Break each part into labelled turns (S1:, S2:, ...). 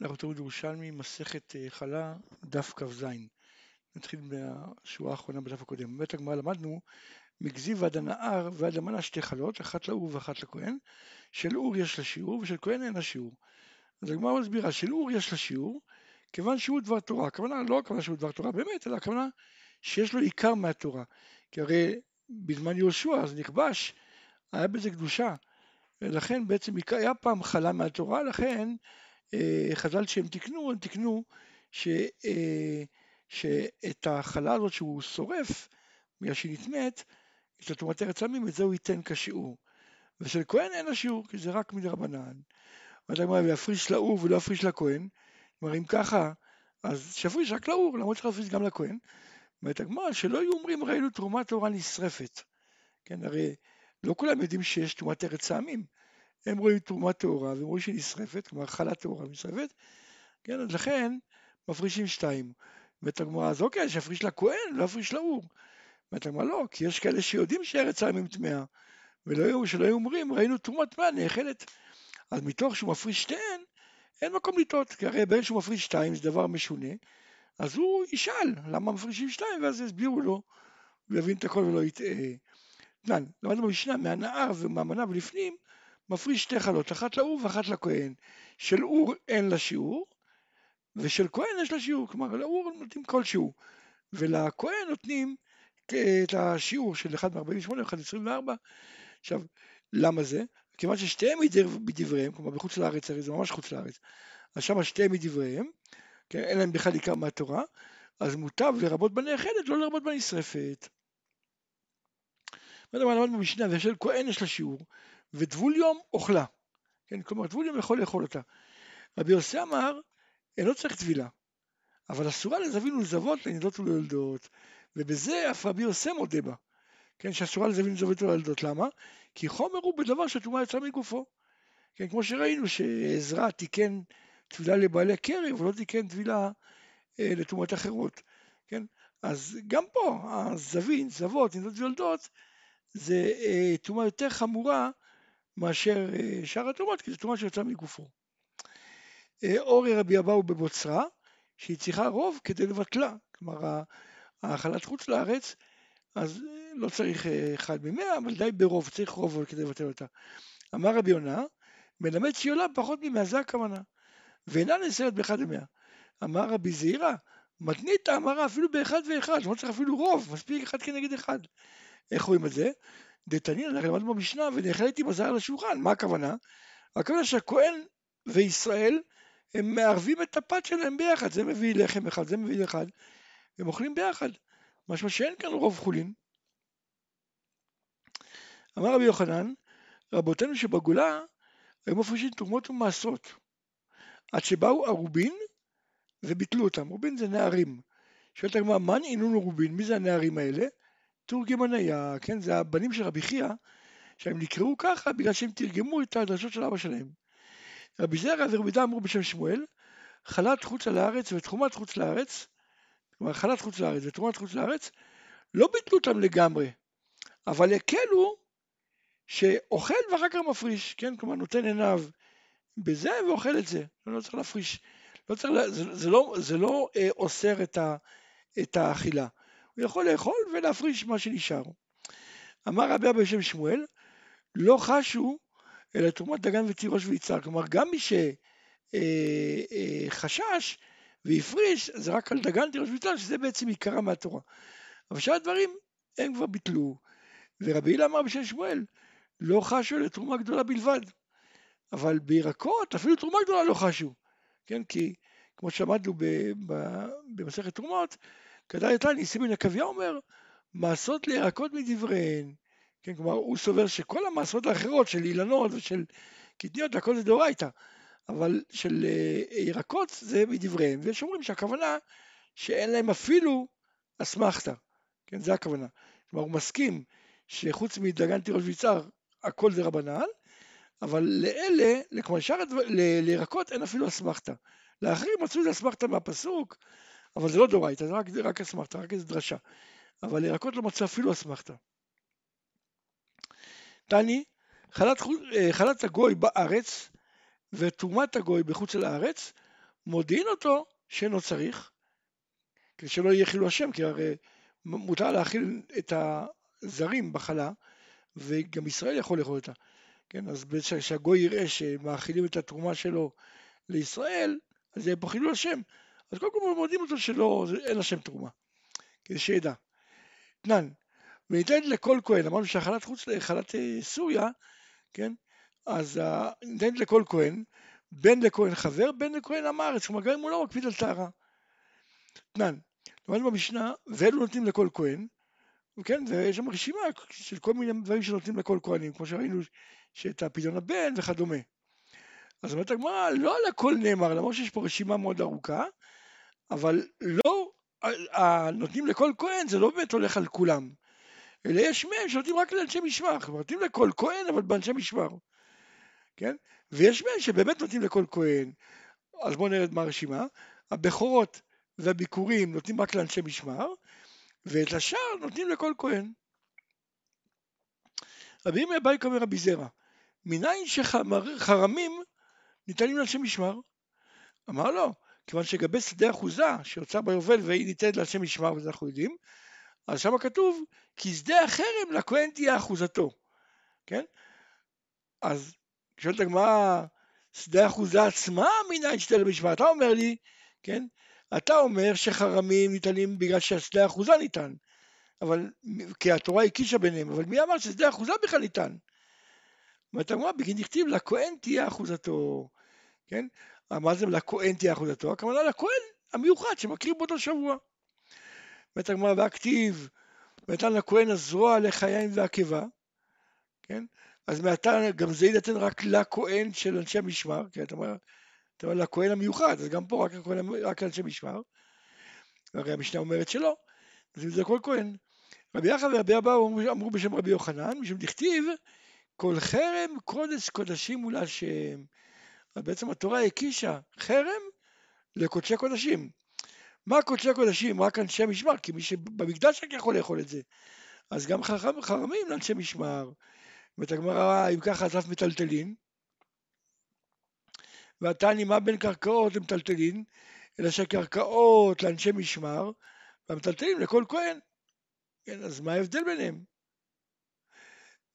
S1: אנחנו תלמוד ירושלמי, מסכת אה, חלה, דף כ"ז. נתחיל מהשורה האחרונה בדף הקודם. בבית הגמרא למדנו מגזי ועד הנהר ועד המנה שתי חלות, אחת לאור ואחת לכהן. של אור יש לה שיעור ושל כהן אין לה שיעור. אז הגמרא מסבירה, של אור יש לה שיעור, כיוון שהוא דבר תורה. הכוונה לא הכוונה שהוא דבר תורה באמת, אלא הכוונה שיש לו עיקר מהתורה. כי הרי בזמן יהושע אז נכבש, היה בזה קדושה. ולכן בעצם היה פעם חלה מהתורה, לכן חז"ל שהם תיקנו, הם תיקנו ש, אה, שאת החלה הזאת שהוא שורף, בגלל שהיא נטמאת, את התרומת ארץ עמים, את זה הוא ייתן כשיעור. ושל כהן אין לה שיעור, כי זה רק מדרבנן. ואתה אומר, להפריש לאור ולא להפריש לכהן. כלומר, אם ככה, אז שיפריש רק לאור, למרות שצריך להפריש גם לכהן. אומרת הגמרא, שלא יהיו אומרים ראינו תרומת תורה נשרפת. כן, הרי לא כולם יודעים שיש תרומת ארץ העמים. הם רואים תרומה טהורה והם רואים שהיא נשרפת, כלומר חלה טהורה נשרפת, כן, אז לכן מפרישים שתיים. אומרת הגמרא, אז אוקיי, שיפריש לכהן, לא יפריש לאור. אומרת הגמרא, לא, כי יש כאלה שיודעים שארץ העמים טמאה, ולא שלא היו אומרים, ראינו תרומה טמאה נאכלת. אז מתוך שהוא מפריש שתיהן, אין מקום לטעות, כי הרי בין שהוא מפריש שתיים זה דבר משונה, אז הוא ישאל למה מפרישים שתיים, ואז יסבירו לו, הוא יבין את הכל ולא יטעה. למדנו במשנה מהנהר ומהמנה ולפנים, מפריש שתי חלות, אחת לאור ואחת לכהן. של אור אין לה שיעור, ושל כהן יש לה שיעור, כלומר לאור נותנים כל שיעור, ולכהן נותנים את השיעור של 1 מ-48 ו-1 מ-24. עכשיו, למה זה? כיוון ששתיהם מדבריהם, כלומר בחוץ לארץ, הרי זה ממש חוץ לארץ, אז שם שתיהם מדבריהם, כן, אין להם בכלל עיקר מהתורה, אז מוטב לרבות בנאכלת, לא לרבות בנשרפת. למדנו במשנה, ושל כהן יש לה שיעור, ודבול יום אוכלה. כן, כלומר, דבול יום יכול לאכול אותה. רבי יוסי אמר, אינו צריך טבילה, אבל אסורה לזווין ולזוות לנידות ולילדות, ובזה אף רבי יוסי מודה בה. כן, שאסורה לזווין ולזוות ולילדות. למה? כי חומר הוא בדבר שהטומאה יצאה מגופו. כן, כמו שראינו שעזרא תיקן טבילה לבעלי קרב, ולא תיקן טבילה אה, לטומאות אחרות. כן, אז גם פה, הזווין, זוות, נידות ויולדות, זה אה, יותר חמורה מאשר אה, שאר התרומות, כי זו תרומה שיוצאה מגופו. אה, אורי רבי אבאו בבוצרה, שהיא צריכה רוב כדי לבטלה. כלומר, האכלת חוץ לארץ, אז אה, לא צריך אחד ממאה, אבל די ברוב, צריך רוב כדי לבטל אותה. אמר רבי יונה, מלמד שהיא עולה פחות ממאה, זה הכוונה. ואינה נאסרת באחד ממאה. אמר רבי זעירא, מתנית המרה אפילו באחד ואחד, לא צריך אפילו רוב, מספיק אחד כנגד אחד. איך רואים את זה? דתניא, אנחנו למדנו במשנה ונאכל איתי בזר על השולחן, מה הכוונה? הכוונה שהכהן וישראל הם מערבים את הפת שלהם ביחד, זה מביא לחם אחד, זה מביא אחד, הם אוכלים ביחד, משמע שאין כאן רוב חולין. אמר רבי יוחנן, רבותינו שבגולה היו מפרישים תרומות ומעשרות, עד שבאו ערובין וביטלו אותם, רובין זה נערים. שואלת הגמרא, מה נעינון רובין? מי זה הנערים האלה? תורגמניה, כן, זה הבנים של רבי חייא, שהם נקראו ככה בגלל שהם תרגמו את הדרשות של אבא שלהם. רבי זרע ורבי דה אמרו בשם שמואל, חלת חוץ לארץ ותחומת חוץ לארץ, כלומר חלת חוץ לארץ ותחומת חוץ לארץ, לא ביטלו אותם לגמרי, אבל הקלו שאוכל ואחר כך מפריש, כן, כלומר נותן עיניו בזה ואוכל את זה, לא צריך להפריש, לא צריך, זה, זה לא, זה לא אה, אוסר את, ה, את האכילה. הוא יכול לאכול ולהפריש מה שנשאר. אמר רבי אבא בשם שמואל, לא חשו אלא תרומת דגן ותירוש ויצהר. כלומר, גם מי שחשש אה, אה, והפריש, זה רק על דגן, תירוש ויצהר, שזה בעצם עיקרה מהתורה. אבל שאר הדברים, הם כבר ביטלו. ורבי הילה אמר בשם שמואל, לא חשו אלא תרומה גדולה בלבד. אבל בירקות, אפילו תרומה גדולה לא חשו. כן, כי כמו שלמדנו במסכת תרומות, כדאי לתן, ניסים מן עקביה אומר, מעשות לירקות מדבריהן. כן, כלומר, הוא סובר שכל המעשות האחרות של אילנות ושל קטניות, הכל זה דאורייתא, אבל של אה, ירקות זה מדבריהם, ויש אומרים שהכוונה שאין להם אפילו אסמכתא, כן, זה הכוונה. כלומר, הוא מסכים שחוץ מדגן תירוש ויצהר, הכל זה רבנן, אבל לאלה, הדבר, לירקות אין אפילו אסמכתא. לאחרים מצאו את אסמכתא מהפסוק, אבל זה לא דורייתא, זה רק, רק אסמכתא, רק איזו דרשה. אבל לירקות לא מצא אפילו אסמכתא. תני, חלת, אה, חלת הגוי בארץ ותרומת הגוי בחוץ לארץ מודיעין אותו שאינו צריך, כדי שלא יהיה חילול השם, כי הרי מותר להאכיל את הזרים בחלה, וגם ישראל יכול לאכול אותה. כן, אז כשהגוי יראה שמאכילים את התרומה שלו לישראל, אז יהיה פה חילול השם. אז קודם כל מודיעים אותו שלא, אין השם תרומה, כדי שידע. תנן, וניתנת לכל כהן, אמרנו שהחלת חוץ, חלת אה, סוריה, כן, אז ניתנת לכל כהן, בין לכהן חבר, בין לכהן עם הארץ, כלומר גם אם הוא לא מקפיד על טהרה. תנן, למדנו במשנה, ואלו נותנים לכל כהן, כן, ויש שם רשימה של כל מיני דברים שנותנים לכל כהנים, כמו שראינו שאת הפדיון הבן וכדומה. אז אומרת הגמרא, לא על הכל נאמר, למרות שיש פה רשימה מאוד ארוכה, אבל לא, נותנים לכל כהן, זה לא באמת הולך על כולם. אלא יש מהם שנותנים רק לאנשי משמר, כלומר נותנים לכל כהן אבל באנשי משמר, כן? ויש מהם שבאמת נותנים לכל כהן, אז בואו נרד מה הרשימה, הבכורות והביקורים נותנים רק לאנשי משמר, ואת השאר נותנים לכל כהן. רבי ימי הבייק אומר רבי זרע, מניין שחרמים ניתנים לאנשי משמר? אמר לו, כיוון שגבי שדה אחוזה שיוצא ביובל והיא ניתנת לאנשי משמר, וזה אנחנו יודעים, אז שם כתוב, כי שדה החרם לכהן תהיה אחוזתו, כן? אז שואלת הגמרא, שדה אחוזה עצמה מניין שדה למשמר, אתה אומר לי, כן? אתה אומר שחרמים ניתנים בגלל שהשדה אחוזה ניתן, אבל, כי התורה הקישה ביניהם, אבל מי אמר ששדה אחוזה בכלל ניתן? ואתה אומר, בגין דכתיב, לכהן תהיה אחוזתו, כן? מה זה לכהן תהיה אחוזתו? הכוונה לכהן המיוחד שמקריב באותו שבוע. אומרת הגמרא והכתיב, ונתן לכהן הזרוע לחיים ועקבה, כן? אז מעתה גם זה יינתן רק לכהן של אנשי המשמר, כן? אתה אומר, אתה אומר לכהן המיוחד, אז גם פה רק, הכהן, רק אנשי משמר, הרי המשנה אומרת שלא, אז אם זה כל כהן. רבי יחד ורבי אבא אמרו בשם רבי יוחנן, משום דכתיב, כל חרם קודש קודשים הוא להשם. אז בעצם התורה הקישה חרם לקודשי קודשים. מה קודשי קודשים? רק אנשי משמר, כי מי שבמקדש רק יכול לאכול את זה. אז גם חכם, חרמים לאנשי משמר. ואת הגמרא, אם ככה, אז אף מטלטלין. ועתני מה בין קרקעות למטלטלין, אלא שהקרקעות לאנשי משמר, והמטלטלין לכל כהן. כן, אז מה ההבדל ביניהם?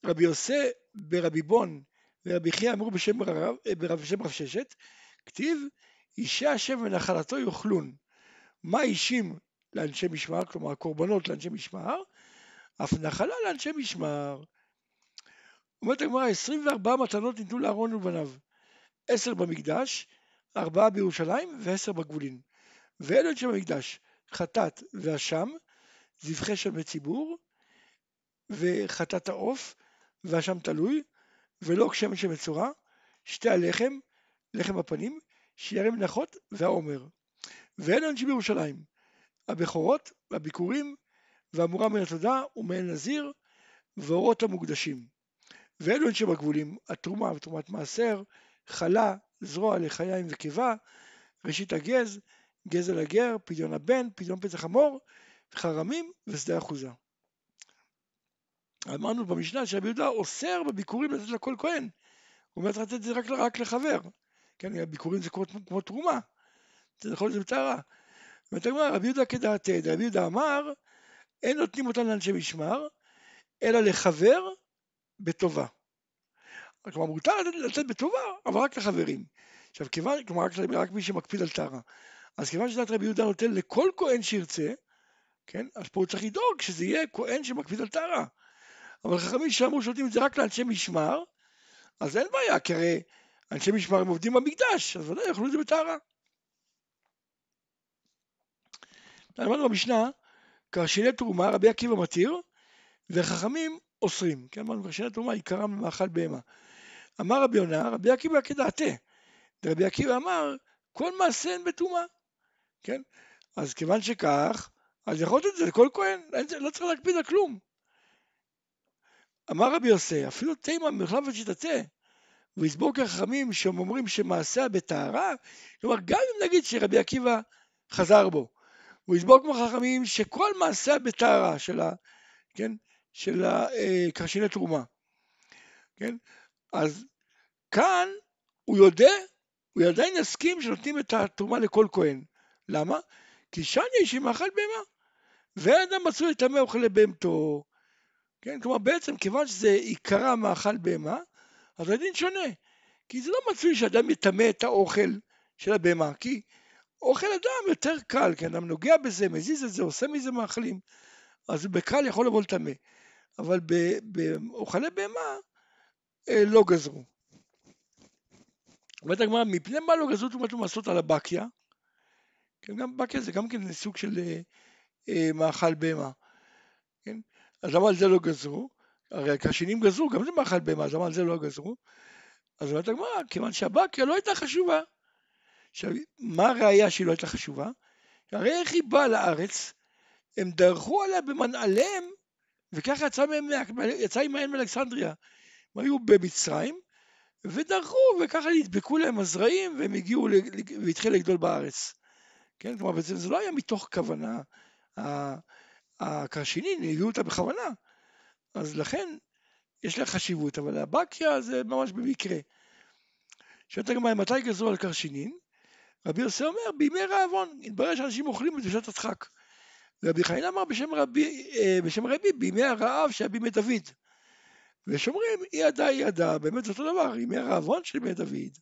S1: רבי יוסי ברבי בון ורבי חייא אמרו בשם רב, בשם רב ששת, כתיב אישי השם ונחלתו יאכלון. מה אישים לאנשי משמר, כלומר הקורבנות לאנשי משמר, אף נחלה לאנשי משמר. אומרת הגמרא, 24 מתנות ניתנו לאהרון ובניו, 10 במקדש, 4 בירושלים ו-10 בגבולין. ואלו אנשי במקדש, חטאת ואשם, זבחי שלמי ציבור, וחטאת העוף, ואשם תלוי, ולא כשמן של מצורע, שתי הלחם, לחם הפנים, שירי מנחות והעומר. ואלה אנשים בירושלים, הבכורות, הביקורים, והמורה מן התודה ומעין נזיר, ואורות המוקדשים. ואלו אנשי בגבולים, התרומה ותרומת מעשר, חלה, זרוע לחיים וקיבה, ראשית הגז, גז על הגר, פדיון הבן, פדיון פצח המור, חרמים ושדה אחוזה. אמרנו במשנה שרבי יהודה אוסר בביקורים לתת לכל כהן. הוא אומר לתת את זה רק, רק לחבר. כן, הביקורים זה כמו, כמו תרומה. אתה יכול להיות בטהרה. ואתה אומר, רבי יהודה כדעתי, רבי יהודה אמר, אין נותנים אותם לאנשי משמר, אלא לחבר בטובה. כלומר, מותר לתת, לתת בטובה, אבל רק לחברים. עכשיו, כיוון, כלומר, רק, רק מי שמקפיד על טהרה. אז כיוון שדעת רבי יהודה נותן לכל כהן שירצה, כן, אז פה הוא צריך לדאוג שזה יהיה כהן שמקפיד על טהרה. אבל חכמים שאמרו שנותנים את זה רק לאנשי משמר, אז אין בעיה, כי הרי אנשי משמר הם עובדים במקדש, אז ודאי יאכלו את זה בטהרה. אמרנו במשנה, קרשיני תרומה רבי עקיבא מתיר, וחכמים אוסרים. כן, אמרנו קרשיני תרומה עיקרם למאכל בהמה. אמר רבי יונה, רבי עקיבא כדעתה. רבי עקיבא אמר, כל מעשה אין בטומאה. כן? אז כיוון שכך, אז יכול להיות את זה לכל כהן, לא צריך להקפיד על כלום. אמר רבי יוסי, אפילו תימא מחלף ושיטתה, ויסבור כחכמים שהם אומרים שמעשה בטהרה, כלומר גם אם נגיד שרבי עקיבא חזר בו, הוא כמו חכמים שכל מעשה בטהרה של ה... כן? של הקרשיני תרומה, כן? אז כאן הוא יודע הוא עדיין יסכים שנותנים את התרומה לכל כהן. למה? כי שאני איש מאכל בהמה. ואדם מצוי לטמא אוכל לבהמתו. כן, כלומר בעצם כיוון שזה עיקרה מאכל בהמה, אז הדין שונה. כי זה לא מצוי שאדם יטמא את האוכל של הבהמה, כי אוכל אדם יותר קל, כי אדם נוגע בזה, מזיז את זה, עושה מזה מאכלים, אז בקל יכול לבוא לטמא. אבל באוכלי בהמה אה, לא גזרו. אומרת הגמרא, מפני מה לא גזרו תרומת ומעשות על הבקיה? כן, גם בקיה זה גם כן סוג של אה, אה, מאכל בהמה. אז למה על זה לא גזרו? הרי הקשינים גזרו, גם זה מאכל בהמה, אז למה על זה לא גזרו? אז אומרת הגמרא, כיוון שהבקיה לא הייתה חשובה. עכשיו, מה הראייה שהיא לא הייתה חשובה? הרי איך היא באה לארץ, הם דרכו עליה במנעליהם, וככה יצא, מהם, יצא עמהם מאלכסנדריה. הם היו במצרים, ודרכו, וככה נדבקו להם הזרעים, והם הגיעו, והתחיל לגדול בארץ. כן, כלומר, בעצם זה לא היה מתוך כוונה, הקרשינין הביאו אותה בכוונה, אז לכן יש לה חשיבות, אבל הבקיה זה ממש במקרה. שואלת הגמרא, מתי גזרו על קרשינין? רבי יוסי אומר, בימי רעבון, התברר שאנשים אוכלים בשעת הדחק. ורבי חיים אמר בשם רבי, אה, בשם רבי, בימי הרעב שהיה בימי דוד. ידע אי ידע, באמת אותו דבר, ימי הרעבון של ימי דוד.